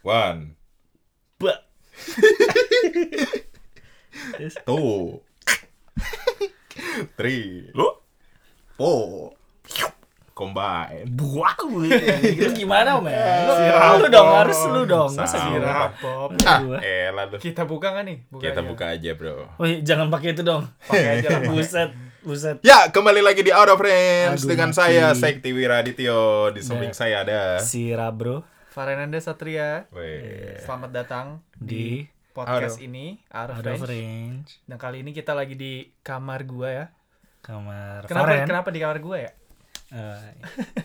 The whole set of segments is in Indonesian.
One, Ba. two, three, Lo? four. Combine. Wow, lu gimana men? Lu, lu dong harus lu dong. Masa Sama. sirap? Sirap, Bob. Ah, Gua. elah lu. Kita buka nggak nih? Buka Kita aja. buka aja, bro. Oh iya, jangan pakai itu dong. Pakai aja lah. Buset, buset. Ya, kembali lagi di Out of Range Aduh, dengan mati. saya Sekti Wiradityo. Di samping saya ada Sirap bro Farenanda Satria. Weh. Selamat datang di podcast Out ini Out of Out of Range. Range Dan kali ini kita lagi di kamar gua ya. kamar Kenapa Faren. kenapa di kamar gua ya? Eh,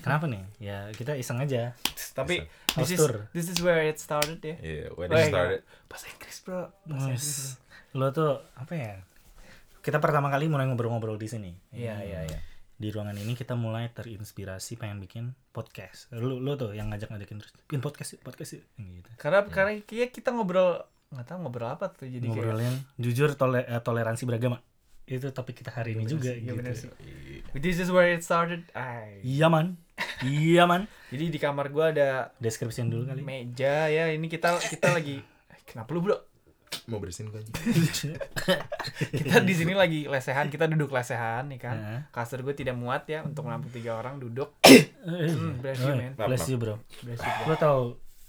kenapa nih? Ya kita iseng aja. Tapi this is this is where it started ya. Yeah, when it started. Bahasa Inggris, Bro. Bahasa Inggris. Lo tuh apa ya? Kita pertama kali mulai ngobrol-ngobrol di sini. Iya, iya, iya. Di ruangan ini kita mulai terinspirasi pengen bikin podcast. Lu lu tuh yang ngajak-ngajakin terus bikin podcast yuk, podcast. Gitu. Karena karena kayak kita ngobrol nggak tahu ngobrol apa tuh jadi kayak Ngobrolin jujur tole- eh, toleransi beragama. Itu topik kita hari ini juga Iya gitu. bener sih. This is where it started. Iya man. Iya man. Jadi di kamar gua ada Description dulu kali. meja ya. Ini kita kita lagi kenapa lu, Bro? Mau bersihin gua aja. Kita di sini lagi lesehan, kita duduk lesehan nih kan. Kasur gue tidak muat ya untuk menampung tiga orang duduk. Eh, Hmm, bless you, man. Bless you bro. Bless you, bro. Lo tau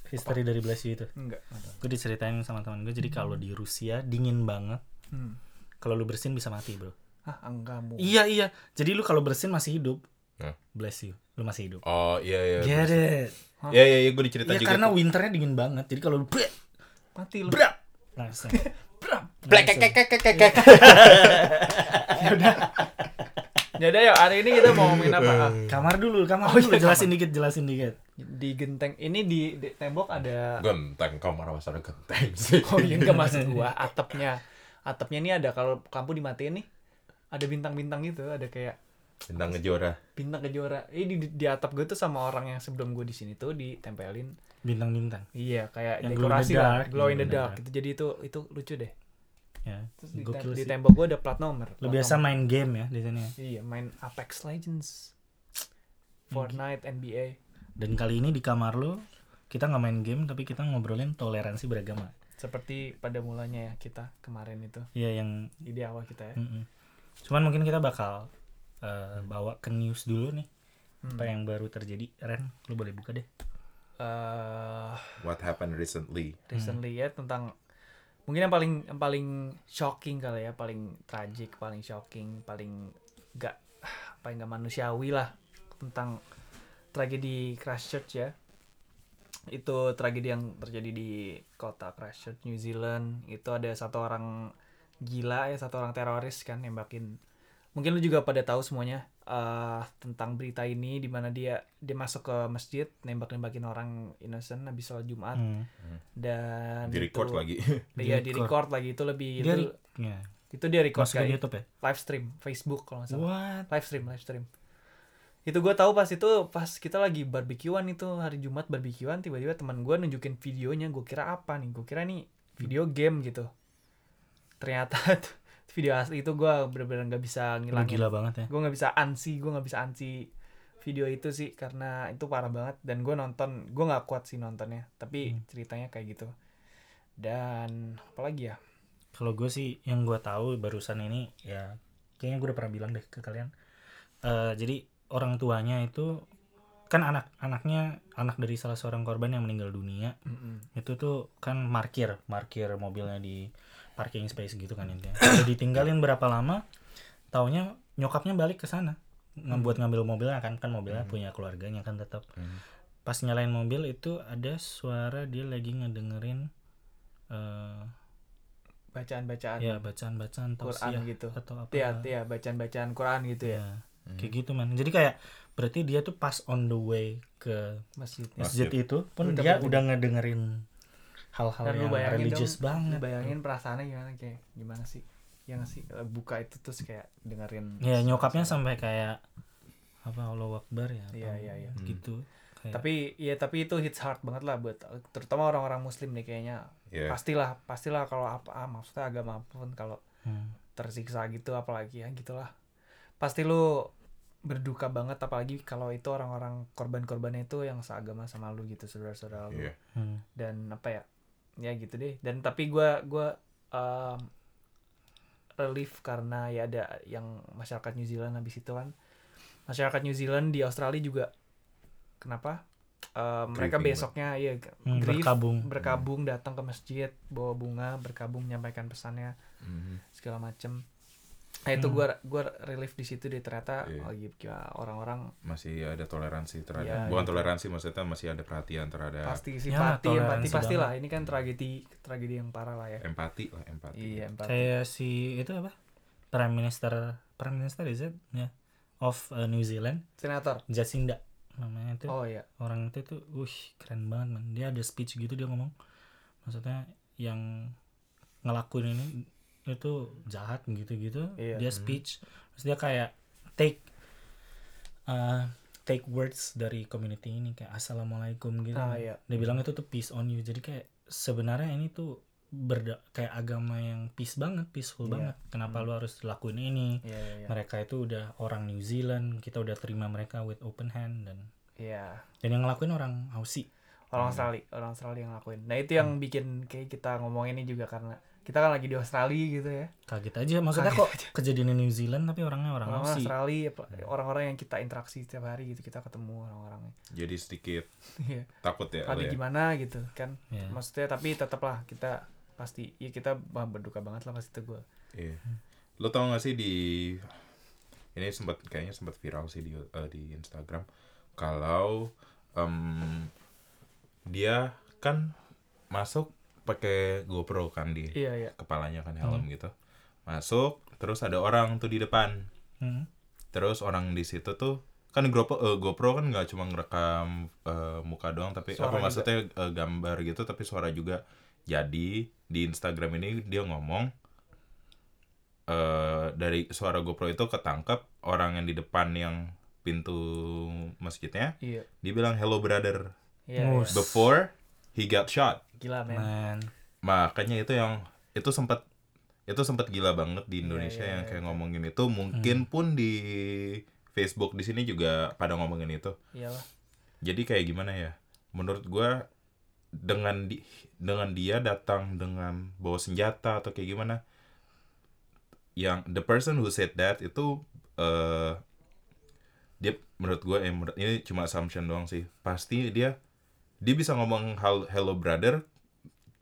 history dari bless you itu? Enggak. Gue diceritain sama teman gue. Jadi kalau di Rusia dingin banget. Hmm. Kalau lu bersin bisa mati bro. Ah, enggak mau. Iya iya. Jadi lu kalau bersin masih hidup. Hah? Bless you. Lu masih hidup. Oh, iya iya. Get it. Iya iya iya, gua diceritain Ya juga. karena tuh. winternya dingin banget. Jadi kalau lu Mati lu. brek, langsung. Blek kek kek kek kek kek. Ya ya, hari ini kita mau ngomongin apa? Ah, Kamar dulu, kamar Oh, dulu. iya, jelasin dikit, jelasin dikit. di genteng ini di, di tembok ada Genteng kamar ada genteng sih. Oh iya enggak maksud gua atapnya. Atapnya ini ada kalau lampu dimatiin nih ada bintang-bintang gitu, ada kayak Bintang ngejora. bintang kejora. Ini di, di atap gue tuh sama orang yang sebelum gue di sini tuh ditempelin. Bintang-bintang. Iya, kayak Yang dekorasi lah, dark, glow in the glow in the dark. dark. Gitu. Jadi itu itu lucu deh. Ya. Terus di, di tembok gue ada plat nomor. Plat biasa nomor. main game ya di sini. ya? Iya, main Apex Legends. Fortnite, NBA. Dan kali ini di kamar lu kita nggak main game tapi kita ngobrolin toleransi beragama. Seperti pada mulanya ya kita kemarin itu. Iya yang Ide awal kita ya. mm-mm. Cuman mungkin kita bakal eh, bawa ke news dulu nih. Hmm. Apa yang baru terjadi? Ren, lu boleh buka deh. Eh, What happened recently? recently ya tentang mungkin yang paling yang paling shocking kali ya paling tragic paling shocking paling gak paling gak manusiawi lah tentang tragedi Christchurch ya itu tragedi yang terjadi di kota Christchurch New Zealand itu ada satu orang gila ya satu orang teroris kan nembakin mungkin lu juga pada tahu semuanya eh, tentang berita ini di mana dia dia masuk ke masjid nembak-nembakin orang innocent habis sholat Jumat Hmm. dan Di record itu- lagi. Iya di record lagi itu lebih Dia itu, ya. itu dia record Masuk kayak YouTube ya? live stream Facebook kalau nggak salah What? live stream live stream itu gue tahu pas itu pas kita lagi barbekyuan itu hari Jumat barbekyuan tiba-tiba teman gue nunjukin videonya gue kira apa nih gue kira nih video game gitu ternyata tuh video asli itu gue bener-bener nggak bisa ngilangin gila banget ya. gue nggak bisa ansi gue nggak bisa ansi video itu sih karena itu parah banget dan gue nonton gue nggak kuat sih nontonnya tapi Hmm. ceritanya kayak gitu dan apalagi ya Kalau gue sih yang gue tahu barusan ini ya kayaknya gue udah pernah bilang deh ke kalian. Eh jadi orang tuanya itu kan anak anaknya anak dari salah seorang korban yang meninggal dunia itu tuh kan markir markir mobilnya di parking space gitu kan intinya. Udah ditinggalin berapa lama taunya nyokapnya balik ke sana. Nggak buat ngambil mobilnya kan kan mobilnya punya keluarganya kan tetap Hmm. pas nyalain mobil itu ada suara dia lagi ngedengerin eh bacaan-bacaan. ya bacaan-bacaan Quran tausiah gitu. atau apa. Iya, iya bacaan-bacaan Quran gitu ya. Ya kayak gitu man. Jadi kayak berarti dia tuh pas on the way ke masjid. masjid Masjid. itu pun Udah dia udah ngedengerin hal-hal Dan yang bayangin religious dong, banget lu bayangin perasaannya gimana kayak gimana sih yang sih buka itu terus kayak dengerin ya nyokapnya sampai kayak apa Allah Akbar ya Iya, iya, iya. gitu kayak tapi ya tapi itu hits hard banget lah buat terutama orang-orang muslim nih kayaknya Iya. pastilah pastilah kalau apa ah, maksudnya agama pun kalau hmm. tersiksa gitu apalagi ya gitulah pasti lu berduka banget apalagi kalau itu orang-orang korban-korbannya itu yang seagama sama lu gitu saudara-saudara lu Iya. Hmm. dan apa ya ya gitu deh. Dan tapi gua gua um, relief karena ya ada yang masyarakat New Zealand habis itu kan. Masyarakat New Zealand di Australia juga kenapa? Um, mereka besoknya ya Hmm, grief, berkabung. berkabung datang ke masjid bawa bunga berkabung menyampaikan pesannya Mhm. segala macem nah itu Hmm. gua gua relief di situ deh ternyata Iya. oh gitu orang-orang Masih ada toleransi terhadap Iya, bukan gitu. toleransi maksudnya masih ada perhatian terhadap pasti Ya, simpati empati toleransi pastilah ini kan tragedi tragedi yang parah lah ya. Empati lah empati. iya empati. Kayak si itu apa? Prime minister prime minister is it? Ya. Of uh, New Zealand. Senator. Jacinda namanya itu. Oh iya. Orang itu tuh wih keren banget man. Dia ada speech gitu dia ngomong. Maksudnya yang ngelakuin ini itu jahat gitu-gitu. Iya. dia speech terus dia kayak take uh, take words dari community ini kayak assalamualaikum gitu. Ah, iya. dia bilang itu tuh peace on you. Jadi kayak sebenarnya ini tuh berda kayak agama yang peace banget peaceful Iya. banget. Kenapa lu harus lakuin ini? Iya iya iya. mereka itu udah orang New Zealand kita udah terima mereka with open hand dan iya. dan yang ngelakuin orang Aussie. Orang Australia orang Australia yang ngelakuin. Nah itu yang bikin kayak kita ngomong ini juga karena kita kan lagi di Australia gitu ya kaget aja maksudnya Kaget kok kejadian di New Zealand tapi orangnya orang orang Aussie Australia orang-orang yang kita interaksi setiap hari gitu kita ketemu orang-orangnya Jadi sedikit Iya. takut ya. ya. gimana gitu kan Ya. maksudnya tapi tetaplah kita pasti ya kita berduka banget lah pasti itu gue Iya. Lo tau gak sih di ini sempat kayaknya sempat viral sih di eh, di Instagram kalau em, dia kan masuk pakai GoPro kan di iya iya kepalanya kan helm gitu. Masuk terus ada orang tuh di depan. Hmm. Terus orang di situ tuh kan GoPro eh, GoPro kan nggak cuma ngerekam eh, muka doang tapi Suara apa juga. maksudnya eh, gambar gitu tapi suara juga. Jadi di Instagram ini dia ngomong eh dari suara GoPro itu ketangkep orang yang di depan yang pintu masjidnya iya dia bilang hello brother iya, Mus. iya. before he got shot. gila men Man. Makanya itu yang itu sempat itu sempat gila banget di Iya, Indonesia iya, yang iya, kayak iya. ngomongin itu mungkin pun di Facebook di sini juga pada ngomongin itu. iyalah Jadi kayak gimana ya? Menurut gua dengan di, dengan dia datang dengan bawa senjata atau kayak gimana? Yang the person who said that itu eh dia menurut gua eh, menurut- ini cuma assumption doang sih. Pasti dia dia bisa ngomong hal hello brother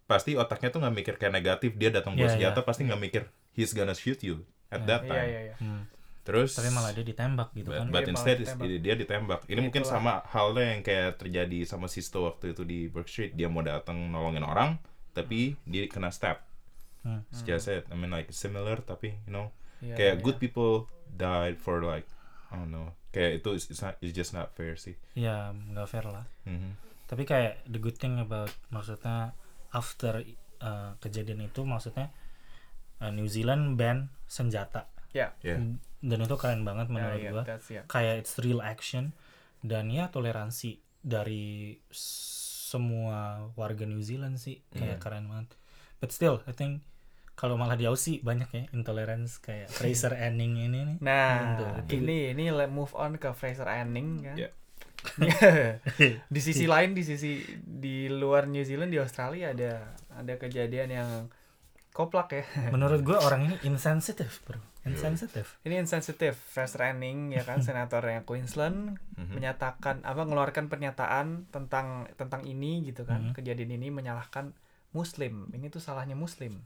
pasti otaknya tuh nggak mikir kayak negatif dia datang bawa Iya, senjata pasti nggak mikir he's gonna shoot you at Iya. that iya time iya iya Hmm. terus tapi malah dia ditembak gitu But, kan but Iya, instead is- ditembak. dia ditembak. Ini mungkin Itulah. sama halnya yang kayak terjadi sama Sisto waktu itu di Burke Street. Dia mau datang nolongin orang, tapi dia kena stab. Hmm. It. I mean like similar tapi you know Iya, kayak iya, good people died for like I don't know. Kayak itu it's, it's not it's just not fair sih. ya nggak fair lah Mhm. Tapi kayak the good thing about maksudnya after uh, kejadian itu maksudnya uh, New Zealand ban senjata iya Yeah. dan itu keren banget Iya, menurut iya, gua that's- iya. kayak it's real action dan ya toleransi dari semua warga New Zealand sih kayak keren banget but still I think kalau malah di Aussie banyak ya intolerance kayak Fraser Anning ini nih Nah, itu. ini ini let move on ke Fraser Anning kan. Yeah. di sisi lain di sisi di luar New Zealand di Australia ada ada kejadian yang koplak ya. menurut gua orang ini insensitive bro insensitive Ini insensitif. Fraser Anning ya kan senator yang Queensland Mhm. menyatakan apa mengeluarkan pernyataan tentang tentang ini gitu kan. Mhm. Kejadian ini menyalahkan muslim. Ini tuh salahnya muslim.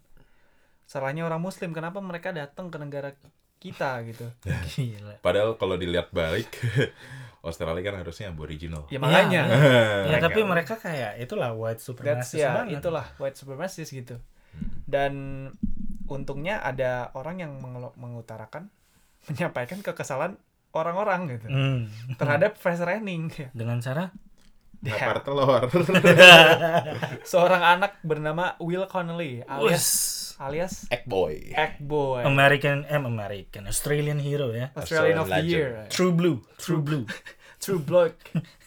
Salahnya orang muslim kenapa mereka datang ke negara kita gitu. gila Padahal kalau dilihat balik Australia kan harusnya aboriginal. Ya makanya. ya Mereka- tapi mereka kayak itulah white That's supremacist ya banget itulah white supremacist gitu. Dan untungnya ada orang yang mengutarakan menyampaikan kekesalan orang-orang gitu Hmm. terhadap Fraser Anning. dengan cara Ngapar telur. Seorang anak bernama Will Connolly alias Wus, alias Egg boy. Boy American eh American Australian hero ya Australian of the Legend. Year. True Blue True Blue True bloke.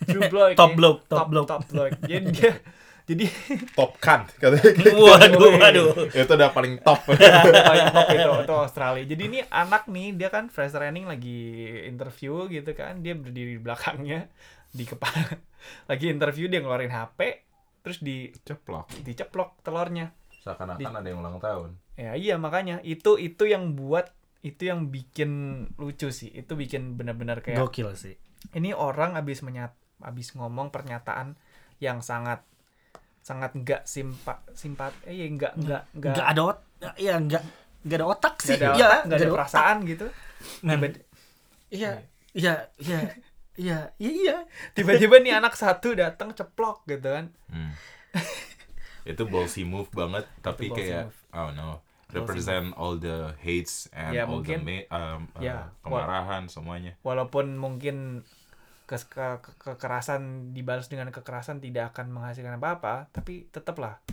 True bloke. Top bloke, top top bloke. Top bloke. Jadi dia Jadi top kan katanya gitu. Waduh, waduh. itu udah paling top paling top itu itu Australia. Jadi ini anak nih dia kan fresh training lagi interview gitu kan. Dia berdiri di belakangnya di kepala lagi interview dia ngeluarin HP terus di ceplok diceplok telurnya. Seakan-akan ada yang ulang tahun Ya iya makanya itu itu yang buat itu yang bikin lucu sih. Itu bikin benar-benar kayak Gokil sih. ini orang abis menyat abis ngomong pernyataan yang sangat sangat nggak simpa simpat eh iya, nggak nggak nggak Nggak ada ot ya nggak nggak ada otak sih. nggak ada Iya, otak, nggak ada otak. perasaan gitu Men, Tiba- Iya, iya, iya, iya, iya, iya. tiba-tiba nih anak satu datang ceplok gitu kan Hmm. itu ballsy move banget tapi kayak move. oh no represent all the hates and Ya, all mungkin- the um, uh, ya, kemarahan semuanya walaupun mungkin ke- ke- ke- kekerasan dibalas dengan kekerasan tidak akan menghasilkan apa-apa tapi tetaplah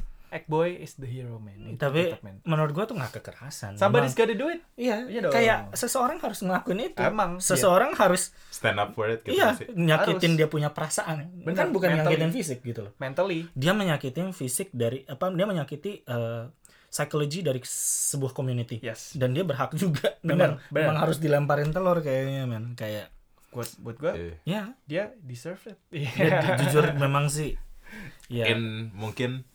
Boy is the hero man Itu Tapi tetap, man. menurut gua tuh nggak kekerasan. somebody's gotta do it Iya, Iya dong. kayak seseorang harus ngelakuin itu. Emang, iya. seseorang harus stand up for it gitu iya sih nyakitin Harus. dia punya perasaan. Bener, kan bukan mentally. nyakitin fisik gitu loh. mentally Dia menyakitin fisik dari apa? Dia menyakiti eh, psikologi dari sebuah community. yes Dan dia berhak juga. Bener, memang, bener. memang harus dilemparin telur kayaknya, men. Kayak buat buat gue Eh, ya, dia deserve it dia ju- jujur memang sih. Ya, and mungkin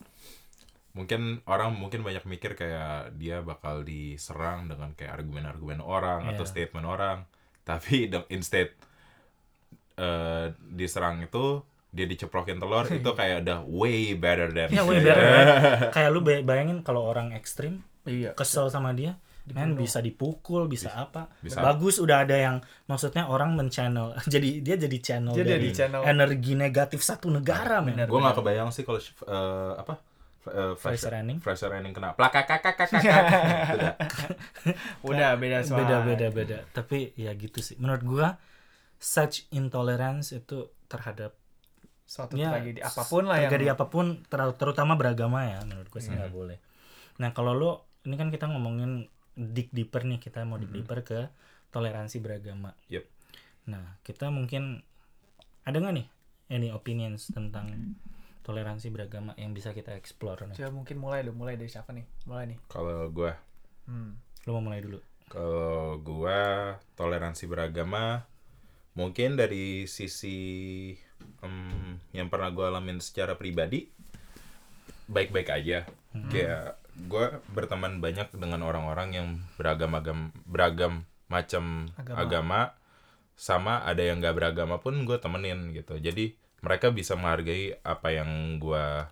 mungkin orang mungkin banyak mikir kayak dia bakal diserang dengan kayak argumen-argumen orang atau Iya. statement orang tapi instead eh, diserang itu dia diceplokin telur itu kayak udah way better than ya way better, right? Kayak lu bay- bayangin kalau orang ekstrim iya kesel sama dia men bisa dipukul bisa, apa bisa. bagus udah ada yang maksudnya orang men-channel jadi dia jadi channel Dia dari jadi channel. energi negatif satu negara men gue nggak kebayang sih kalau eh, apa eh, Fraser Anning. Fraser Anning kena. Plakakakakakak. Udah udah beda soal. beda beda. Beda tapi ya gitu sih. Menurut gua such intolerance itu terhadap suatu ya tragedi apa pun lah terjadi yang apa pun ter- terutama beragama ya menurut gua sih nggak boleh. Nah kalau lo ini kan kita ngomongin dig deeper nih kita mau dig deeper ke toleransi beragama. Yep. nah kita mungkin ada nggak nih any opinions tentang toleransi beragama yang bisa kita explore nih Coba mungkin mulai dong mulai dari siapa nih mulai nih kalau gue hmm. lo mau mulai dulu Kalau gua toleransi beragama mungkin dari sisi em, yang pernah gua alamin secara pribadi baik-baik aja. Kayak gua berteman banyak dengan orang-orang yang beragam agam beragam macam Agama. agama. sama ada yang gak beragama pun gue temenin gitu. Jadi mereka bisa menghargai apa yang gua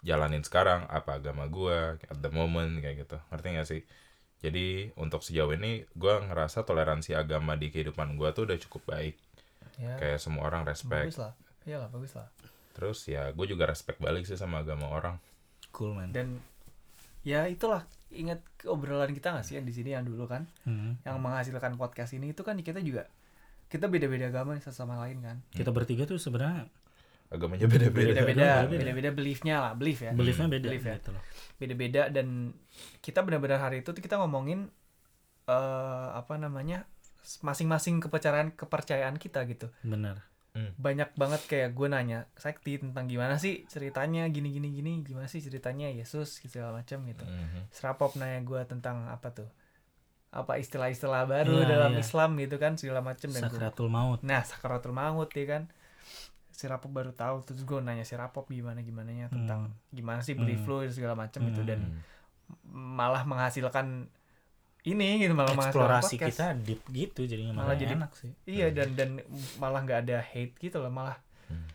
jalanin sekarang, apa agama gua at the moment kayak gitu. Ngerti gak sih? Jadi untuk sejauh ini gue ngerasa toleransi agama di kehidupan gue tuh udah cukup baik. ya Kayak semua orang respect. bagus lah iyalah bagus lah Terus ya gue juga respect balik sih sama agama orang. cool man dan ya itulah ingat obrolan kita nggak sih yang di sini yang dulu kan Hmm. yang menghasilkan podcast ini itu kan kita juga kita beda-beda agama nih sama lain kan kita bertiga tuh sebenarnya Agamanya beda-beda. beda-beda beda-beda. beda-beda beliefnya lah belief ya. Beliefnya beda Belief ya. gitu loh. Beda-beda dan kita benar-benar hari itu tuh kita ngomongin eh apa namanya masing-masing kepercayaan kepercayaan kita gitu. Bener banyak banget kayak gue nanya Sakti tentang gimana sih ceritanya? Gini gini gini gimana sih ceritanya Yesus? Gitu segala macam gitu. Mhm. Serapop nanya gue tentang apa tuh? Apa istilah-istilah baru Iya, dalam iya. Islam gitu kan segala macam dan gua- sakratul maut. Nah sakaratul maut ya kan si Rapop baru tahu terus gue nanya si Rapop gimana gimana nya tentang gimana sih belief Hmm. lu segala macam gitu dan Hmm. malah menghasilkan ini gitu malah menghasilkan eksplorasi podcast. kita deep gitu jadinya Malah malah, jadi- enak sih iya dan dan malah nggak ada hate gitu loh malah Hmm.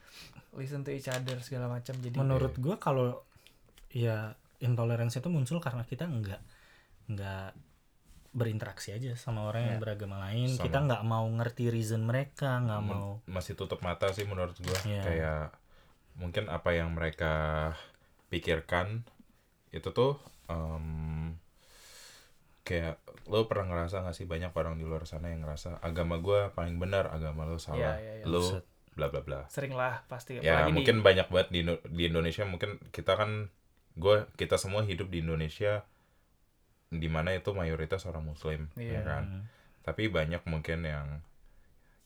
listen to each other segala macam jadi menurut gua kalau ya intoleransi itu muncul karena kita nggak nggak berinteraksi aja sama orang yang Ya. beragama lain Sama. kita nggak mau ngerti reason mereka nggak mau masih tutup mata sih menurut gue. Iya. Kayak mungkin apa yang mereka pikirkan itu tuh em, kayak lo pernah ngerasa gak sih banyak orang di luar sana yang ngerasa agama gue paling benar agama lo salah Iya, iya, iya. lo bla bla bla sering lah pasti ya apalagi di- mungkin banyak banget di, di Indonesia mungkin kita kan gue kita semua hidup di Indonesia di mana itu mayoritas orang Muslim Iya. ya kan Hmm. tapi banyak mungkin yang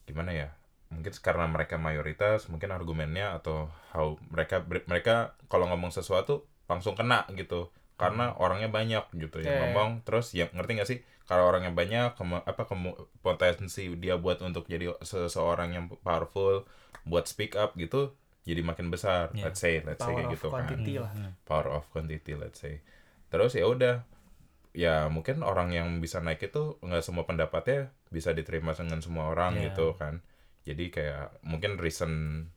gimana ya mungkin karena mereka mayoritas mungkin argumennya atau how mereka mereka kalau ngomong sesuatu langsung kena gitu karena orangnya banyak gitu yang Hmm. Iya, iya. ngomong terus ya ngerti gak sih kalau orangnya banyak kemu- apa kemu- potensi dia buat untuk jadi seseorang yang powerful buat speak up gitu jadi makin besar Iya. let's say let's say Power kayak of gitu kan quantity lah. power of quantity let's say terus ya udah ya mungkin orang yang bisa naik itu nggak semua pendapatnya bisa diterima dengan semua orang Iya. gitu kan jadi kayak mungkin recent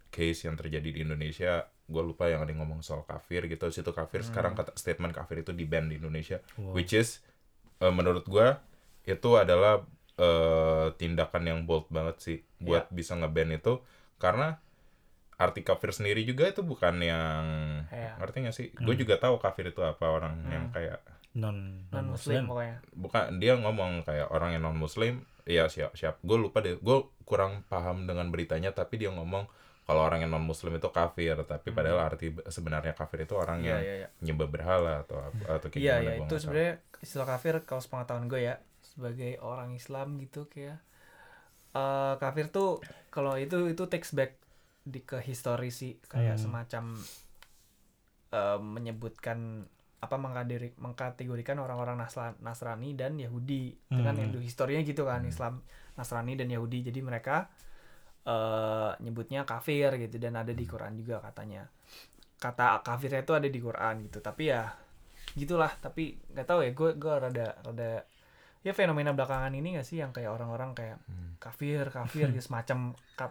case yang terjadi di Indonesia gue lupa yang ada yang ngomong soal kafir gitu situ kafir sekarang kata statement kafir itu di ban di Indonesia Wow. which is eh, menurut gue itu adalah eh, tindakan yang bold banget sih buat bisa ngeban itu karena arti kafir sendiri juga itu bukan yang Iya. ngerti gak sih gue juga tahu kafir itu apa orang Hmm. yang kayak non non muslim muslim pokoknya bukan dia ngomong kayak orang yang non muslim ya siap siap gue lupa deh gue kurang paham dengan beritanya tapi dia ngomong kalau orang yang non muslim itu kafir tapi padahal arti be- sebenarnya kafir itu orang Hmm. Iya yang iya iya. nyembah berhala atau apa atau kayak Iya gimana iya gua itu sebenarnya istilah kafir kalau sepengetahuan gue ya sebagai orang Islam gitu kayak eh kafir tuh kalau itu itu takes back di ke histori sih kayak Hmm. semacam eh, menyebutkan apa mengkategorikan orang-orang Nasra- Nasrani dan Yahudi. Itu kan Hmm. yang historinya gitu kan Islam Nasrani dan Yahudi. Jadi mereka eh nyebutnya kafir gitu dan ada di Quran juga katanya. Kata kafirnya itu ada di Quran gitu. Tapi ya gitulah. Tapi nggak tahu ya gue gue rada rada ya fenomena belakangan ini gak sih yang kayak orang-orang kayak Hmm. kafir kafir gitu semacam kat,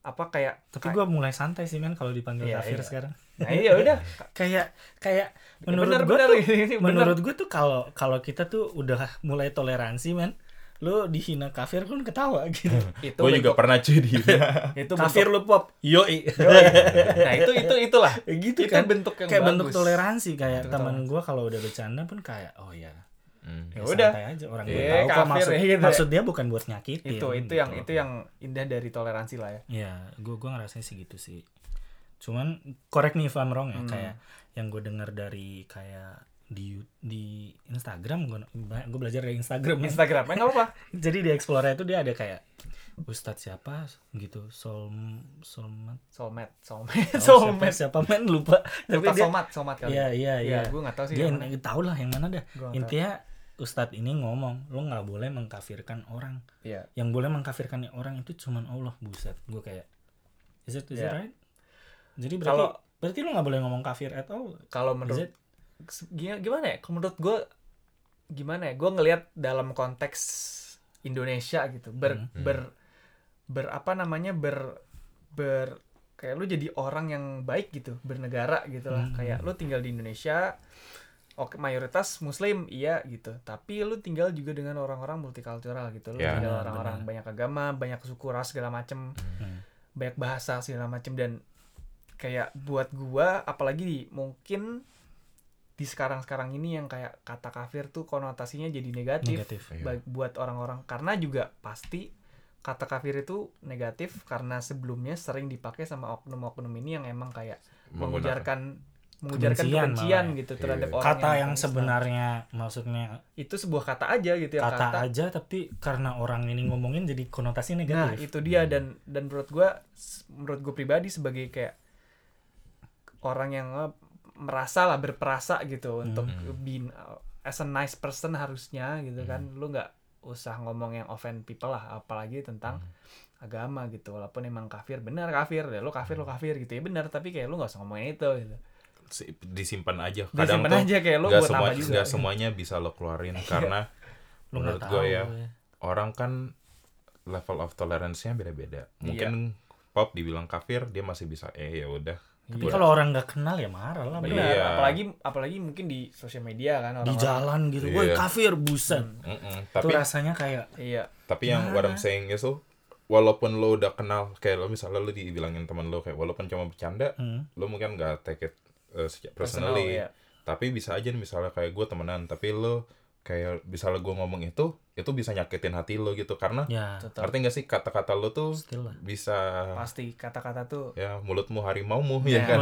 apa kayak tapi gue mulai santai sih men kalau dipanggil Iya, kafir iya. sekarang. Nah iya udah. Kayak kayak menurut bener gue bener. tuh ini bener. menurut gue tuh kalau kalau kita tuh udah mulai toleransi men lo dihina kafir pun ketawa gitu. Itu gue juga pernah cuy di itu kafir bentuk- lu pop. Yoi. Nah itu itu itulah. Gitu itu kan. bentuk yang kayak bagus. bentuk toleransi kayak Bentuk temen gue kalau udah bercanda pun kayak oh ya Hmm. Ya ya udah. santai aja orang gue Iya, tahu kok kafir maksud ya gitu ya. maksud dia bukan buat nyakitin itu itu yang itu yang indah dari toleransi lah ya. Ya gue gue ngerasain sih gitu sih. Cuman correct me if I'm wrong ya Hmm. kayak yang gue dengar dari kayak di di Instagram gue gue belajar dari Instagram ya. Instagram eh nggak apa-apa. Jadi di Explorer itu dia ada kayak Ustadz siapa? gitu. Sol Solmat? Soulmate soulmate Oh, siapa, siapa men? Lupa. Tapi dia somat somat kali. Iya iya iya gue nggak tahu sih dia yang tahu lah yang mana dah. Nggak tahu. Ustadz ini ngomong lo nggak boleh mengkafirkan orang. Iya. yang boleh mengkafirkan orang itu cuman Allah buset. Gue kayak is it is it Ya. right? Jadi berarti Kalau- berarti lo nggak boleh ngomong kafir at all. Kalau menurut gimana ya? Kalau menurut gue gimana ya? Gue ngelihat dalam konteks Indonesia gitu ber Hmm. ber ber apa namanya? Ber ber kayak lu jadi orang yang baik gitu bernegara gitu lah. Hmm. kayak lu tinggal di Indonesia oke mayoritas muslim iya gitu. Tapi lu tinggal juga dengan orang-orang multikultural gitu. Lu Ya, tinggal benar, orang-orang banyak agama banyak suku ras segala macem. Hmm. banyak bahasa segala macem. Dan kayak buat gua apalagi di, mungkin di sekarang-sekarang ini yang kayak kata kafir tuh konotasinya jadi negatif, negatif Iya. buat orang-orang. Karena juga pasti kata kafir itu negatif karena sebelumnya sering dipakai sama oknum-oknum ini yang emang kayak mengujarkan mengujarkan Kebencian kebencian malah ya. gitu Iya. terhadap orang kata yang Islam. sebenarnya maksudnya itu sebuah kata aja gitu ya kata, aja tapi karena orang ini ngomongin jadi konotasi Nah, negatif itu dia dan dan menurut gua s- menurut gue pribadi sebagai kayak orang yang eh, merasa lah berperasa gitu untuk being uh, as a nice person harusnya gitu kan. Lu nggak usah ngomong yang offend people lah apalagi tentang agama gitu. Walaupun emang kafir benar kafir, ya lu kafir lu kafir gitu ya benar tapi kayak lu nggak usah ngomongin itu gitu. Si- disimpan aja kadang Disimpan tuh aja kayak lu nggak buat semua juga. nggak semuanya bisa lo keluarin karena Lu nggak menurut gue ya ya. orang kan level of tolerance-nya beda-beda Iya. mungkin pop dibilang kafir dia masih bisa eh ya udah tapi Gua- kalau orang nggak kenal ya marah lah Benar, Iya. apalagi apalagi mungkin di sosial media kan di orang jalan gitu Iya. woi kafir buset Mm-mm. itu tapi rasanya kayak Iya. tapi yang what I'm saying is tuh walaupun lo udah kenal kayak lo misalnya lo dibilangin teman lo kayak walaupun cuma bercanda hmm, lo mungkin nggak take it uh, secara Personal, personally iya. tapi bisa aja nih misalnya kayak gue temenan tapi lo kayak misalnya gue ngomong itu itu bisa nyakitin hati lo gitu. Karena ya. Ngerti gak sih kata-kata lo tuh still lah. bisa pasti kata-kata tuh ya mulutmu harimaumu Ya. ya kan?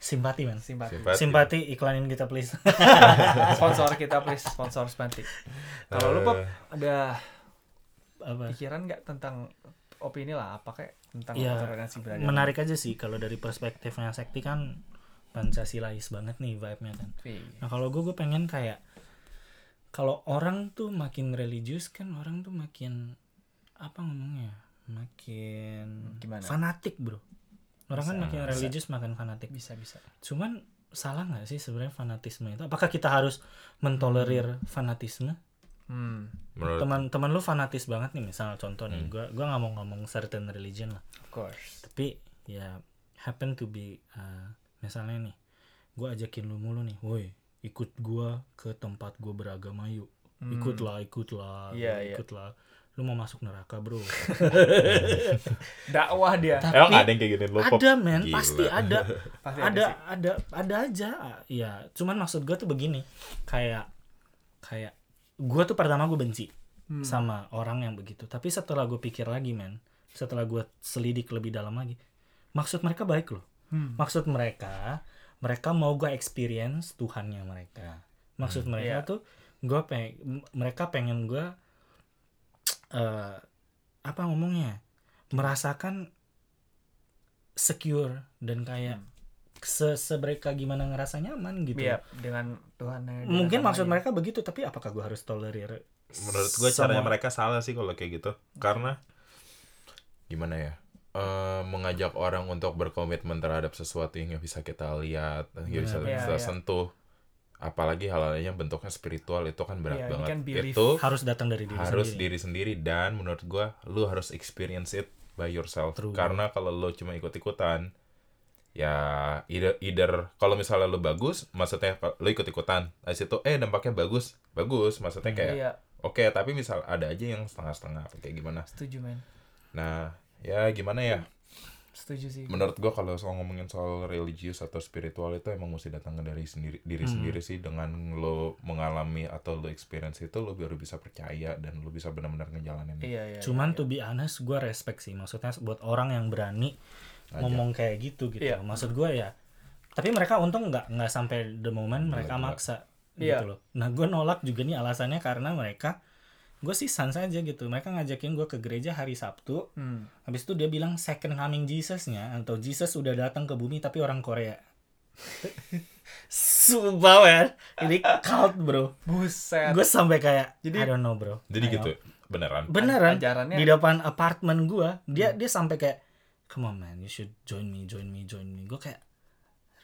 Simpati man. Simpati. Simpati. simpati iklanin kita please. Sponsor kita please. Sponsor simpati. Kalau lu Pop Eh, ada apa? pikiran nggak tentang opini lah? Apa kayak tentang toleransi beragama. menarik aja sih kalau dari perspektifnya sekti kan pancasilais banget nih vibe-nya kan Iya. nah kalau gue gue pengen kayak kalau orang tuh makin religius kan orang tuh makin apa ngomongnya makin Gimana? fanatik bro orang kan Bisa, makin bisa. religius makin fanatik Bisa bisa. cuman salah nggak sih sebenarnya fanatisme itu apakah kita harus mentolerir fanatisme Hmm. teman-teman lu fanatis banget nih misal contoh nih Hmm. gua gua nggak mau ngomong certain religion lah Of course. tapi ya happen to be uh, misalnya nih gua ajakin lu mulu nih woi ikut gua ke tempat gua beragama yuk Hmm. ikutlah ikutlah gua iya. ikutlah lu mau masuk neraka bro Dakwah dia. Tapi emang ada yang kayak gini lo Pop? ada men Gila. pasti ada Pasti ada sih. ada ada aja ya cuman maksud gua tuh begini kayak kayak gua tuh pertama gue benci Hmm. sama orang yang begitu tapi setelah gue pikir lagi men setelah gue selidik lebih dalam lagi maksud mereka baik loh Hmm. maksud mereka mereka mau gue experience Tuhannya mereka. Maksud mereka Iya. tuh gue peng mereka pengen gue eh apa ngomongnya? Merasakan secure dan kayak se semereka gimana ngerasa nyaman gitu. Iya, dengan Tuhan. mungkin maksud mereka begitu tapi apakah gue harus tolerir menurut gue caranya mereka salah sih kalau kayak gitu. Karena gimana ya Eh, mengajak orang untuk berkomitmen terhadap sesuatu yang bisa kita lihat yang bisa kita iya. sentuh. Apalagi hal-hal yang bentuknya spiritual itu kan berat ini banget. kan itu harus datang dari diri harus sendiri. diri sendiri dan menurut gue lu harus experience it by yourself. True. karena kalau lu cuma ikut-ikutan ya either, either kalau misalnya lu bagus maksudnya lu ikut-ikutan. Dari situ eh dampaknya bagus. Bagus maksudnya kayak Iya, Oke, tapi misal ada aja yang setengah-setengah kayak gimana. setuju men. Nah, ya gimana ya? Setuju sih. Menurut gua kalau soal ngomongin soal religius atau spiritual itu emang mesti datang dari sendiri diri Hmm. sendiri sih dengan lo mengalami atau lo experience itu lo baru bisa percaya dan lo bisa benar-benar ngejalanin. Iya, iya. Cuman iya. to be honest gue respect sih maksudnya buat orang yang berani Aja. ngomong kayak gitu gitu. Iya. Maksud gue ya. Tapi mereka untung nggak nggak sampai the moment mereka gila. maksa Iya. gitu loh. Nah gue nolak juga nih alasannya karena mereka gue sih sans aja gitu. Mereka ngajakin gue ke gereja hari Sabtu. Hmm. Habis itu dia bilang second coming Jesus-nya atau Jesus udah datang ke bumi tapi orang Korea. Sumpah men, ini cult bro. Buset. Gue sampai kayak, Jadi- I don't know bro. Jadi gitu, beneran. beneran Ajarannya- di depan apartemen gua dia dia sampai kayak come on man you should join me join me join me gua kayak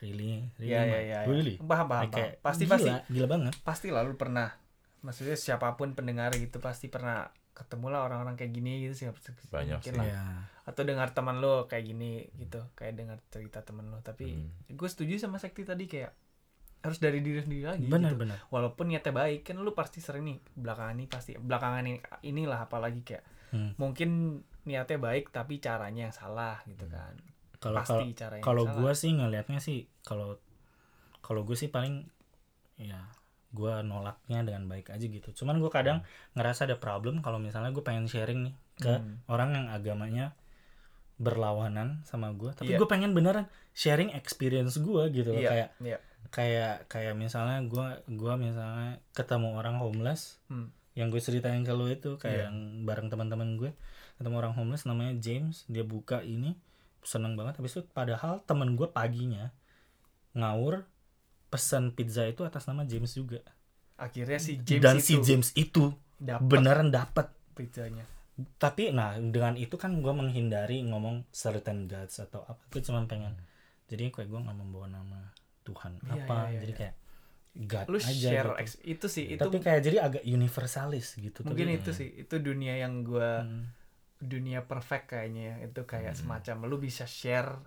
really really man? iya, iya. iya. really Paham, paham, Like, kayak, paham. Pasti, gila, pasti. gila banget Pasti lah lu pernah. Maksudnya siapa pun pendengar gitu pasti pernah ketemu lah orang-orang kayak gini gitu sih. Banyak Mungkin sih. lah. Iya. Atau dengar teman lu kayak gini gitu. Kayak dengar cerita teman lu. Tapi Hmm. gue setuju sama Sekti tadi kayak harus dari diri sendiri lagi bener gitu. bener walaupun niatnya baik kan lu pasti sering nih belakangan ini pasti belakangan ini inilah apalagi kayak Hmm. mungkin niatnya baik tapi caranya yang salah gitu kan kalau kalau pasti caranya kalau yang gua salah. sih ngelihatnya sih kalau kalau gue sih paling ya gua nolaknya dengan baik aja gitu cuman gua kadang ngerasa ada problem kalau misalnya gue pengen sharing nih ke Hmm. orang yang agamanya berlawanan sama gua tapi Iya. gue pengen beneran sharing experience gua gitu loh Iya, kayak iya. kayak kayak misalnya gua gua misalnya ketemu orang homeless Hmm. yang gue ceritain ke lu itu kayak Iya. yang bareng teman-teman gue ketemu orang homeless namanya James dia buka ini seneng banget habis itu padahal temen gue paginya ngawur pesan pizza itu atas nama James juga akhirnya si James dan itu si James itu dapat beneran dapat pizzanya tapi nah dengan itu kan gue menghindari ngomong certain gods atau apa itu cuma pengen jadi kayak gue nggak membawa nama Tuhan Iya, apa iya, iya, jadi iya. kayak God lu aja share gitu. itu sih itu tapi kayak jadi agak universalis gitu mungkin tapi, itu sih itu dunia yang gua Hmm. dunia perfect kayaknya ya. itu kayak Hmm. semacam lu bisa share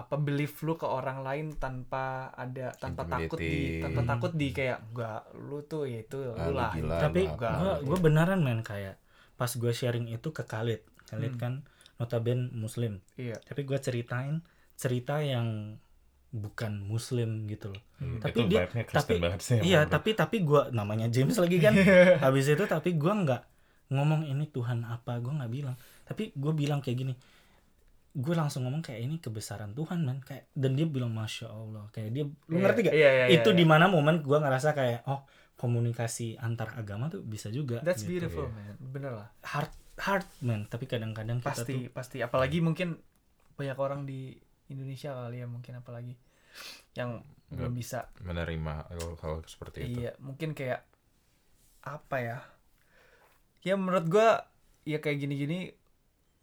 apa belief lu ke orang lain tanpa ada tanpa takut di tanpa takut di kayak enggak lu tuh ya itu Ah, lu lah gila, tapi gue gitu. gue beneran men kayak pas gue sharing itu ke Khalid Khalid Hmm. kan notabene muslim iya tapi gue ceritain cerita yang bukan muslim gitu loh Hmm, tapi itu dia- tapi- banget sih. iya bro. tapi tapi gue namanya James lagi kan habis itu tapi gue nggak ngomong ini Tuhan apa gue nggak bilang tapi gue bilang kayak gini gue langsung ngomong kayak ini kebesaran Tuhan man. Kayak dan dia bilang masya Allah. Kayak dia lu Iya, ngerti gak? iya, iya, iya, itu iya. di mana momen gue ngerasa kayak oh komunikasi antar agama tuh bisa juga. That's gitu. beautiful Iya. man. Bener lah. Heart hard man. Tapi kadang-kadang kita pasti tuh pasti. Apalagi mungkin banyak orang di Indonesia kali ya mungkin apalagi yang belum bisa menerima hal, hal seperti itu. Iya mungkin kayak apa ya? Ya menurut gua ya kayak gini-gini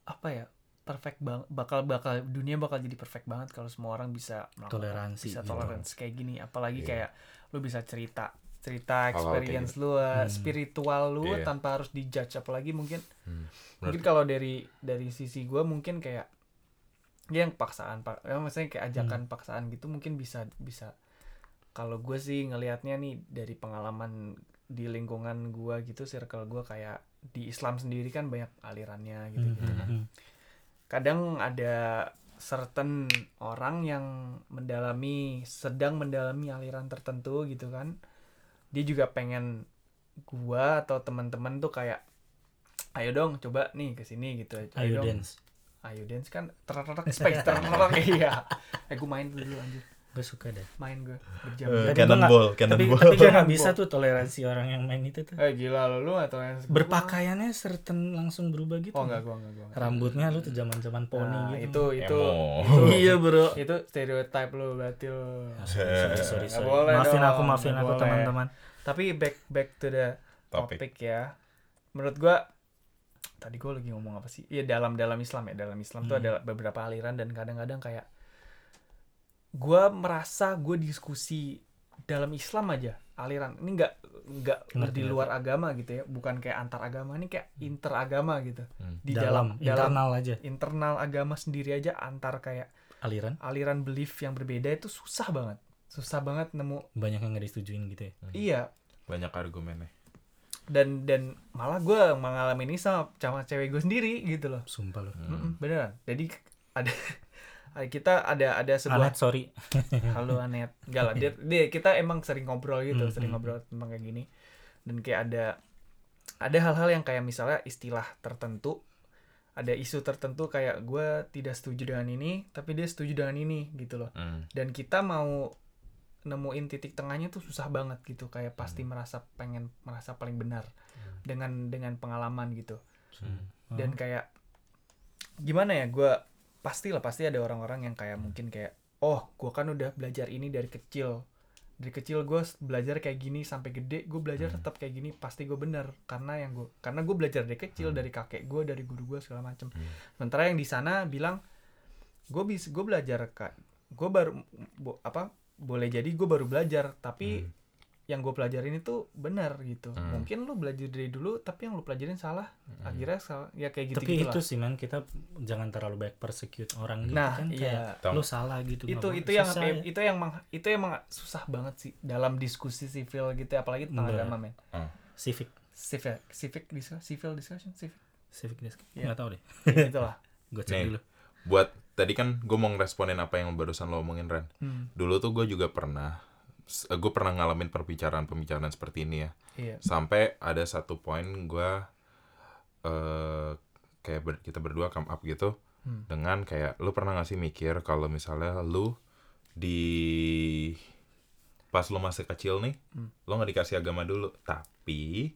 apa ya perfect banget bakal bakal dunia bakal jadi perfect banget kalau semua orang bisa melakukan- Toleransi bisa gitu. toleransi kayak gini apalagi Iya. kayak lu bisa cerita cerita experience lu uh, Hmm. spiritual lu Iya. tanpa harus dijudge apalagi mungkin Hmm. mungkin kalau dari dari sisi gua mungkin kayak ya yang paksaan pak ya maksudnya kayak ajakan paksaan gitu mungkin bisa bisa kalau gue sih ngelihatnya nih dari pengalaman di lingkungan gua gitu circle gua kayak di Islam sendiri kan banyak alirannya gitu gitu Hmm, hmm, kadang ada certain orang yang mendalami sedang mendalami aliran tertentu gitu kan. Dia juga pengen gua atau teman-teman tuh kayak ayo dong coba nih ke sini gitu. Ayo dong. Dance. Ayo dance kan terang space terang iya. Eh gue main dulu anjir gue suka deh main gue Eh, berjam-jam Tapi gua nggak- cannonball tapi cannonball tapi gue Cannonball. bisa tuh toleransi orang yang main itu tuh. Eh gila lo lu atau yang berpakaiannya certain langsung berubah gitu. Oh enggak gua enggak gua enggak. rambutnya lu tuh zaman zaman poni Nah, gitu. itu itu Emo. iya bro. itu stereotype lo berarti lo sorry sorry sorry, Nggak sorry. boleh maafin dong, aku maafin aku teman-teman. Tapi back back to the Topik. topik ya. Menurut gua tadi gua lagi ngomong apa sih? Ya dalam dalam Islam ya. Dalam Islam tuh Hmm. ada beberapa aliran dan kadang-kadang kayak gua merasa gue diskusi dalam Islam aja aliran. Ini nggak nggak Ngerti, di ngerti. luar agama gitu ya bukan kayak antar agama ini kayak interagama gitu. Hmm. di dalam, dalam dalam internal aja. internal agama sendiri aja antar kayak aliran? aliran belief yang berbeda itu susah banget. Susah banget nemu banyak yang nggak disetujuin gitu ya? Iya. Banyak argumennya. Dan dan malah gue mengalami ini sama sama cewek gue sendiri gitu loh. Sumpah lu Hmm. Beneran. Jadi ada- kita ada ada sebuah Anet sorry. Halo Anet. Enggak lah dia, dia- kita emang sering ngobrol gitu Hmm, sering hmm. ngobrol tentang kayak gini. Dan kayak ada ada hal-hal yang kayak misalnya istilah tertentu ada isu tertentu kayak gue tidak setuju dengan ini tapi dia setuju dengan ini gitu loh. Hmm. dan kita mau nemuin titik tengahnya tuh susah banget gitu kayak pasti merasa pengen merasa paling benar dengan dengan pengalaman gitu. Hmm. dan kayak gimana ya gue pastilah pasti ada orang-orang yang kayak mungkin kayak oh gue kan udah belajar ini dari kecil dari kecil gue belajar kayak gini sampai gede gue belajar Hmm. tetap kayak gini pasti gue bener karena yang gue karena gue belajar dari kecil Hmm. dari kakek gue dari guru gue segala macem Hmm. sementara yang di sana bilang gue bisa gue belajar kak gue baru bo- apa boleh jadi gue baru belajar tapi Hmm. Yang gue pelajarin itu benar gitu. Hmm. mungkin lu belajar dari dulu tapi yang lu pelajarin salah. Akhirnya salah ya kayak gitu tapi gitu itu sih man kita jangan terlalu banyak persecute orang gitu nah kan kayak iya lu salah gitu itu itu yang Susah ya. itu yang meng- itu emang susah banget sih dalam diskusi sivil gitu ya, apalagi tentang Bener. agama men. Civic. Civil civic discussion civil discussion civic. Civic Iya. nggak tahu deh. Ya, itulah gue cek Nih. dulu. buat tadi kan gue mau ngeresponin apa yang barusan lo omongin Ren. Hmm, dulu tuh gue juga pernah gue pernah ngalamin perbicaraan-pembicaraan seperti ini ya iya sampai ada satu poin gue eh kayak ber- kita berdua come up gitu Hmm. dengan kayak lu pernah gak sih mikir kalau misalnya lu di pas lu masih kecil nih Hmm. lu nggak dikasih agama dulu tapi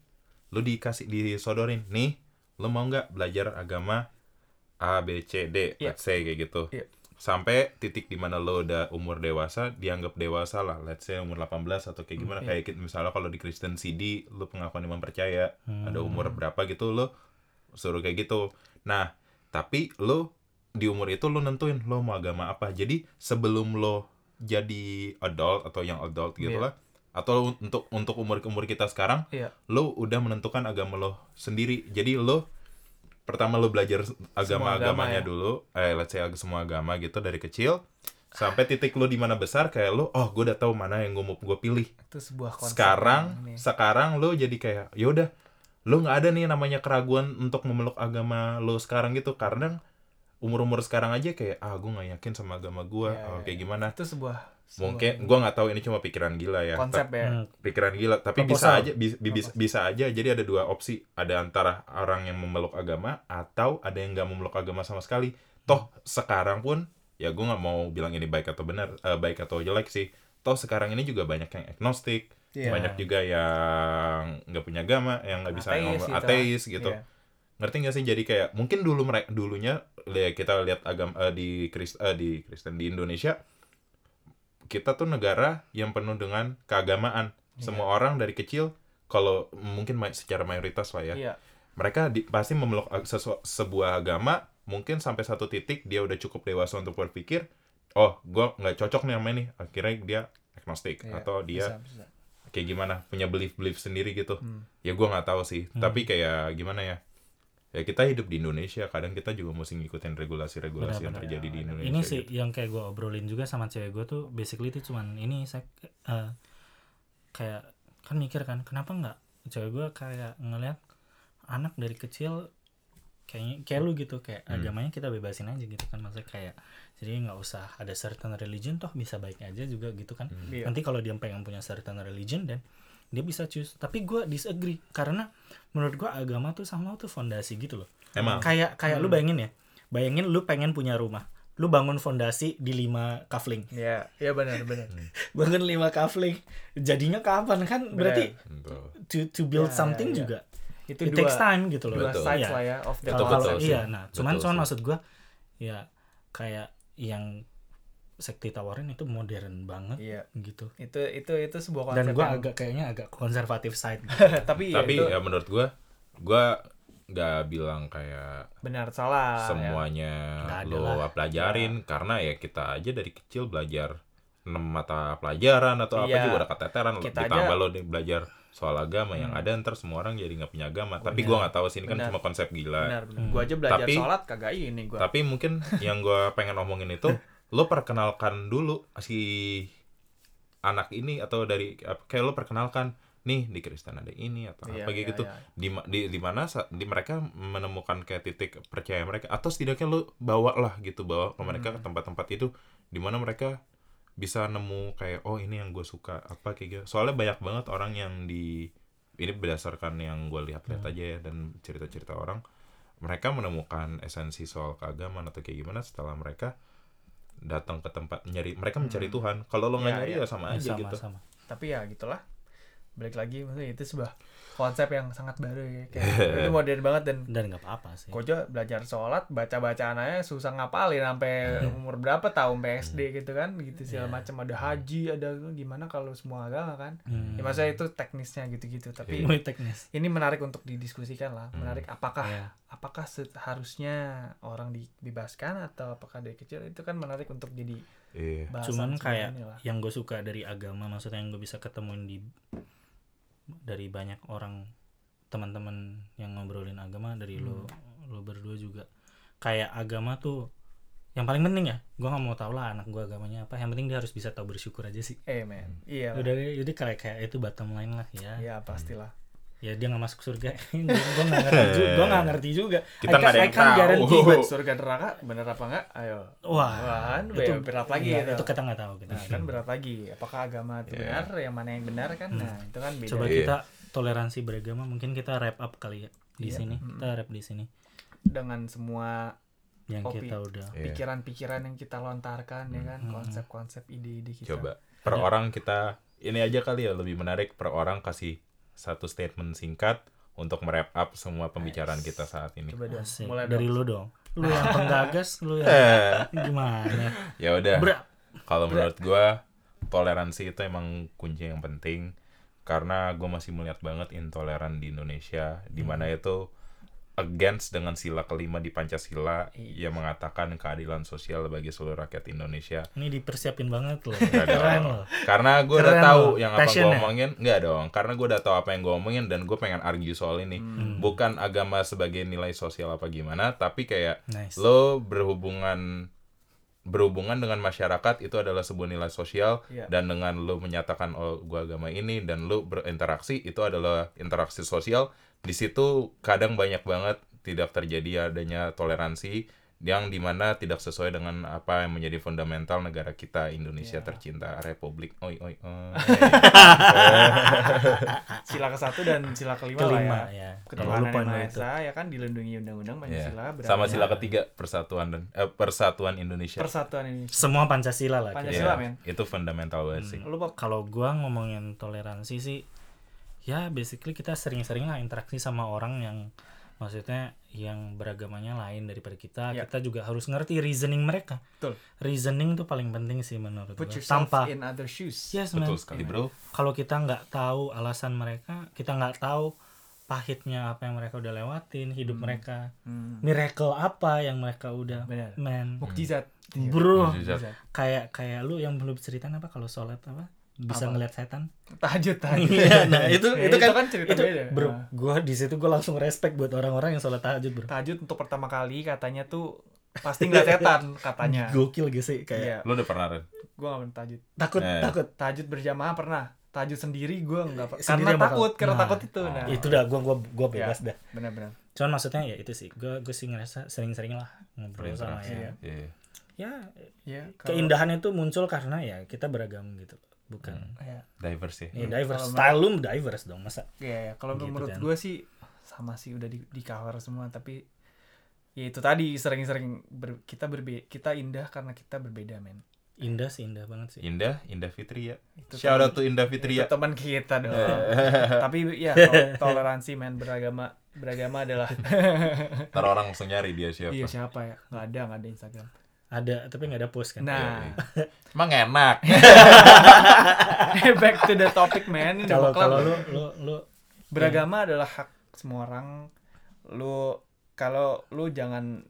lu dikasih disodorin nih lu mau nggak belajar agama A B C D Iya. let's say kayak gitu Iya. Sampai titik di mana lo udah umur dewasa dianggap dewasa lah. Let's say umur 18 atau kayak gimana. Iya. kayak misalnya kalau di Kristen CD lu pengakuan iman percaya ada Hmm. umur berapa gitu lo suruh kayak gitu. Nah tapi lo di umur itu lo nentuin lo mau agama apa. Jadi sebelum lo jadi adult atau yang adult gitu Iya. lah atau untuk untuk umur umur kita sekarang iya. lo udah menentukan agama lo sendiri. Jadi lo pertama lo belajar agama agamanya agama ya. dulu eh let's say semua agama gitu dari kecil sampai titik lo di mana besar kayak lo oh gue udah tahu mana yang gue mau gue pilih itu sebuah konsep sekarang ini. sekarang lo jadi kayak yaudah lo nggak ada nih namanya keraguan untuk memeluk agama lo sekarang gitu karena umur umur sekarang aja kayak ah gue nggak yakin sama agama gue Ya, oh, ya, kayak ya. gimana itu sebuah mungkin gue nggak tahu ini cuma pikiran gila ya konsep ya Hmm. pikiran gila tapi Proposal. bisa aja bi- bi- bisa, Proposal. bisa aja jadi ada dua opsi ada antara orang yang memeluk agama atau ada yang nggak memeluk agama sama sekali toh sekarang pun ya gue nggak mau bilang ini baik atau benar eh, baik atau jelek sih toh sekarang ini juga banyak yang agnostik Iya. banyak juga yang nggak punya agama yang nggak bisa Ateis ngomong gitu. ateis gitu Iya. ngerti nggak sih jadi kayak mungkin dulu mereka dulunya ya kita lihat agama eh, di Krist eh, di Kristen di Indonesia kita tuh negara yang penuh dengan keagamaan semua orang dari kecil kalau mungkin secara mayoritas lah ya Iya. mereka di- pasti memeluk ag- sesu- sebuah agama mungkin sampai satu titik dia udah cukup dewasa untuk berpikir oh gue nggak cocok nih sama ini akhirnya dia agnostik Iya, atau dia bisa, bisa. kayak gimana punya belief belief sendiri gitu Hmm. ya gue nggak tahu sih tapi kayak gimana ya ya kita hidup di Indonesia kadang kita juga mesti ngikutin regulasi-regulasi yang terjadi di Indonesia ini sih gitu. yang kayak gue obrolin juga sama cewek gue tuh basically itu cuman ini saya eh, kayak kan mikir kan kenapa nggak cewek gue kayak ngeliat anak dari kecil kayaknya kayak lu gitu kayak Hmm. agamanya kita bebasin aja gitu kan maksudnya kayak jadi nggak usah ada certain religion toh bisa baik aja juga gitu kan Iya. nanti kalau dia pengen punya certain religion dan dia bisa choose tapi gue disagree karena menurut gue agama tuh sama tuh fondasi gitu loh emang kayak kayak Hmm. lu bayangin ya bayangin lu pengen punya rumah lu bangun fondasi di lima kafling Iya, iya benar benar. bangun lima kafling jadinya kapan kan berarti Betul. to to build Ya, something ya, ya. juga Itu it dua takes time gitu loh dua Betul. sides Iya. lah ya of the Betul, iya nah cuman Betul cuman maksud gua ya kayak yang sekti tawarin itu modern banget Iya. gitu Itu itu itu sebuah konsep dan gua yang- agak kayaknya agak konservatif side gitu. tapi, ya tapi itu ya menurut gue gue nggak bilang kayak benar salah ya. semuanya ada lo lah. pelajarin karena ya kita aja dari kecil belajar 6 mata pelajaran atau apa Iya. juga udah keteteran Kita ditambah aja- lo nih belajar soal agama yang Hmm. ada ntar semua orang jadi nggak punya agama tapi Benar. gua nggak tahu sih ini kan Benar. cuma konsep gila benar. Hmm. Gua aja belajar Tapi- sholat kagak ini gua. tapi mungkin yang gua pengen omongin itu lo perkenalkan dulu si anak ini atau dari kayak lo perkenalkan nih di Kristen ada ini atau Iya, apa iya, gitu iya. di di di mana di mereka menemukan kayak titik percaya mereka atau setidaknya lu bawa lah gitu bawa ke mereka ke Hmm. tempat-tempat itu di mana mereka bisa nemu kayak oh ini yang gue suka apa kayak gitu soalnya banyak banget orang yang di ini berdasarkan yang gue lihat-lihat Hmm. aja ya dan cerita-cerita orang mereka menemukan esensi soal keagamaan atau kayak gimana setelah mereka datang ke tempat nyari mereka mencari Hmm. Tuhan kalau lo nggak Iya, nyari iya. ya sama aja sama gitu sama Tapi ya gitulah. Balik lagi maksudnya itu sebuah konsep yang sangat baru ya. Kayak itu modern banget dan dan nggak apa-apa sih Kojo belajar sholat, baca-bacaan aja susah ngapalin sampai umur berapa tahun PSD gitu kan, gitu segala Iya. macam ada haji, ada gimana kalau semua agama kan. Hmm. Ya maksudnya itu teknisnya gitu-gitu, tapi teknis ini menarik untuk didiskusikan lah. Hmm. Menarik apakah Iya. apakah seharusnya orang dibebaskan atau apakah dari kecil itu kan menarik untuk jadi Iya. bahasan cuman kayak yang gue suka dari agama maksudnya yang gue bisa ketemuin di dari banyak orang teman-teman yang ngobrolin agama dari lo Hmm. lo berdua juga. Kayak agama tuh yang paling penting ya gue nggak mau tahu lah anak gue agamanya apa. Yang penting dia harus bisa tahu bersyukur aja sih. Eh men, iya udah jadi kayak kayak itu bottom line lah ya. Ya pastilah. Ya dia nggak masuk surga gue nggak ngerti juga gue nggak ngerti juga Kita nggak ada yang tahu. but- Surga neraka bener apa enggak? Ayo. wah Wah, itu itu berat lagi iya, itu. itu kita nggak tahu kita Nah, kan berat lagi. Apakah agama itu Iya. benar, yang mana yang benar kan? Nah, itu kan beda. coba Iya. kita toleransi beragama mungkin kita wrap up kali ya di Iya. sini Mm-mm. kita wrap di sini Dengan semua yang Kopi. kita udah Iya. pikiran-pikiran yang kita lontarkan ya kan, Hmm. konsep-konsep ide-ide kita. Coba per Ada. orang kita ini aja kali ya lebih menarik per orang kasih satu statement singkat untuk merap up semua pembicaraan Nice. kita saat ini. Coba Asik. mulai dari dong. lu dong lu yang penggagas lu yang Eh, gimana ya udah. Kalau menurut gua toleransi itu emang kunci yang penting karena gue masih melihat banget intoleran di Indonesia di mana itu against dengan sila kelima di Pancasila Iya. yang mengatakan keadilan sosial bagi seluruh rakyat Indonesia. ini dipersiapin banget loh dong. keren loh Karena gue udah tahu loh. yang apa gue omongin, nggak dong. Karena gue udah tahu apa yang gue omongin dan gue pengen argue soal ini. Hmm. Bukan agama sebagai nilai sosial apa gimana, tapi kayak nice lo berhubungan berhubungan dengan masyarakat itu adalah sebuah nilai sosial Iya. dan dengan lo menyatakan oh gue agama ini dan lo berinteraksi itu adalah interaksi sosial di situ kadang banyak banget tidak terjadi adanya toleransi yang di mana tidak sesuai dengan apa yang menjadi fundamental negara kita Indonesia Iya. tercinta Republik oi oi oi Sila ke satu dan sila kelima, kelima lah ya. ya Ketuhanan lupa yang Maha Esa ya kan dilindungi undang-undang Ya. Pancasila. sama beragama. sila ketiga persatuan dan eh, persatuan Indonesia Persatuan ini. semua pancasila lah Pancasila. Ya, men. itu fundamental banget sih Lu Bob, kalau gua ngomongin toleransi sih ya basically kita sering-sering lah interaksi sama orang yang maksudnya yang beragamanya lain daripada kita Ya. kita juga harus ngerti reasoning mereka Betul. reasoning tuh paling penting sih menurut Put yourself tanpa in other shoes. yes man Betul sekali, Bro. kalau kita nggak tahu alasan mereka kita nggak tahu pahitnya apa yang mereka udah lewatin hidup mereka Hmm. miracle apa yang mereka udah Benar. man Mukjizat. bro Mukjizat. kayak kayak lu yang belum ceritain apa kalau sholat apa bisa Apa? ngeliat setan Tahajud, tahajud. Iya, nah itu Ya, itu kan cerita itu beda. bro Nah, gua di situ gua langsung respect buat orang-orang yang sholat tahajud bro tahajud untuk pertama kali katanya tuh pasti ngeliat setan katanya. gokil gitu sih kayak Iya, Lu udah pernah, Ren? gua gak pernah tahajud. takut Eh. takut Tahajud berjamaah pernah. Tahajud sendiri gua nggak pernah. Sendiri Karena yang bakal- takut, karena Nah, takut itu. Nah, itu dah gua gua gua bebas dah benar-benar. cuman maksudnya ya itu sih gua gua sih ngerasa sering-sering lah ngobrol sama ya Iya. ya Ya, kalau- keindahan itu muncul karena ya kita beragam gitu bukan Ya, Diverse ya. ya diverse Kalau style lu diverse dong masa ya, ya. kalau Gitu menurut kan. gua sih sama sih udah di, di cover semua tapi ya itu tadi sering-sering ber- kita berbe kita indah karena kita berbeda men indah sih indah banget sih Indah, Indah Fitria. itu Shout out to Indah itu Fitria. teman kita dong tapi ya to- toleransi men beragama beragama adalah Ntar orang langsung nyari dia siapa. iya siapa ya nggak ada nggak ada Instagram ada tapi nggak ada post kan? Nah. Emang enak. back to the topic man. Kalau kalau lu lu lu. Beragama adalah hak semua orang. Lu kalau lu jangan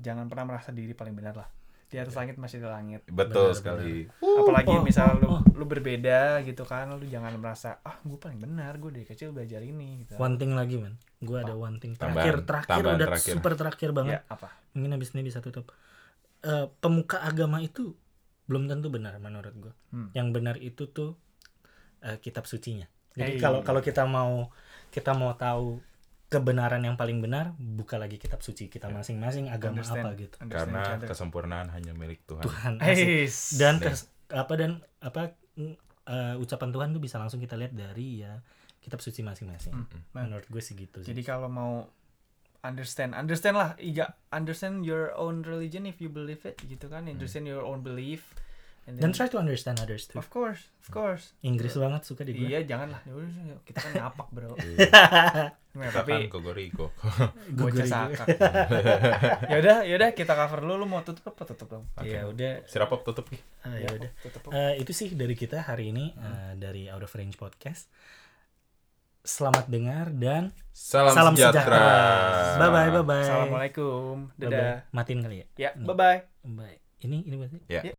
jangan pernah merasa diri paling benar lah. Di atas langit masih ada langit. Betul Benar, sekali. apalagi oh, misal lu oh, lu berbeda gitu kan lu jangan merasa ah gue paling benar gue dari kecil belajar ini gitu. One thing lagi man. Gua ada one thing Tambahan- terakhir terakhir tambahan udah terakhir. super terakhir banget. Ya apa? Mungkin habis ini bisa tutup Eh, pemuka agama itu belum tentu benar menurut gua Hmm. yang benar itu tuh eh, kitab sucinya jadi Hey. kalau kalau kita mau kita mau tahu kebenaran yang paling benar buka lagi kitab suci kita masing-masing agama Understand. apa gitu Understand Karena kesempurnaan hanya milik Tuhan. Tuhan dan kes- apa dan apa eh, ucapan Tuhan tuh bisa langsung kita lihat dari ya kitab suci masing-masing Hmm. Menurut gue sih gitu sih. jadi kalau mau understand. Understand lah iga understand your own religion if you believe it gitu kan? Understand your own belief and dan then, try to understand others too. Of course of course. Inggris banget suka di gue iya janganlah. Ya udah, kita kan ngapak bro. Iya. Nah, tapi kan Kogoriko. bocah sakak ya udah ya udah kita cover dulu. Lu mau tutup apa tutup dong? Oke. ya udah. Sirapop tutup nih. ah, ya udah tutup. Eh, itu sih dari kita hari ini eh, dari Out of Range Podcast selamat dengar dan Salam, salam sejahtera. sejahtera. Bye bye bye bye assalamulam dadah. Bye-bye. matiin kali ya. Ya bye bye bye. Ini ini berarti? Ya. Ya.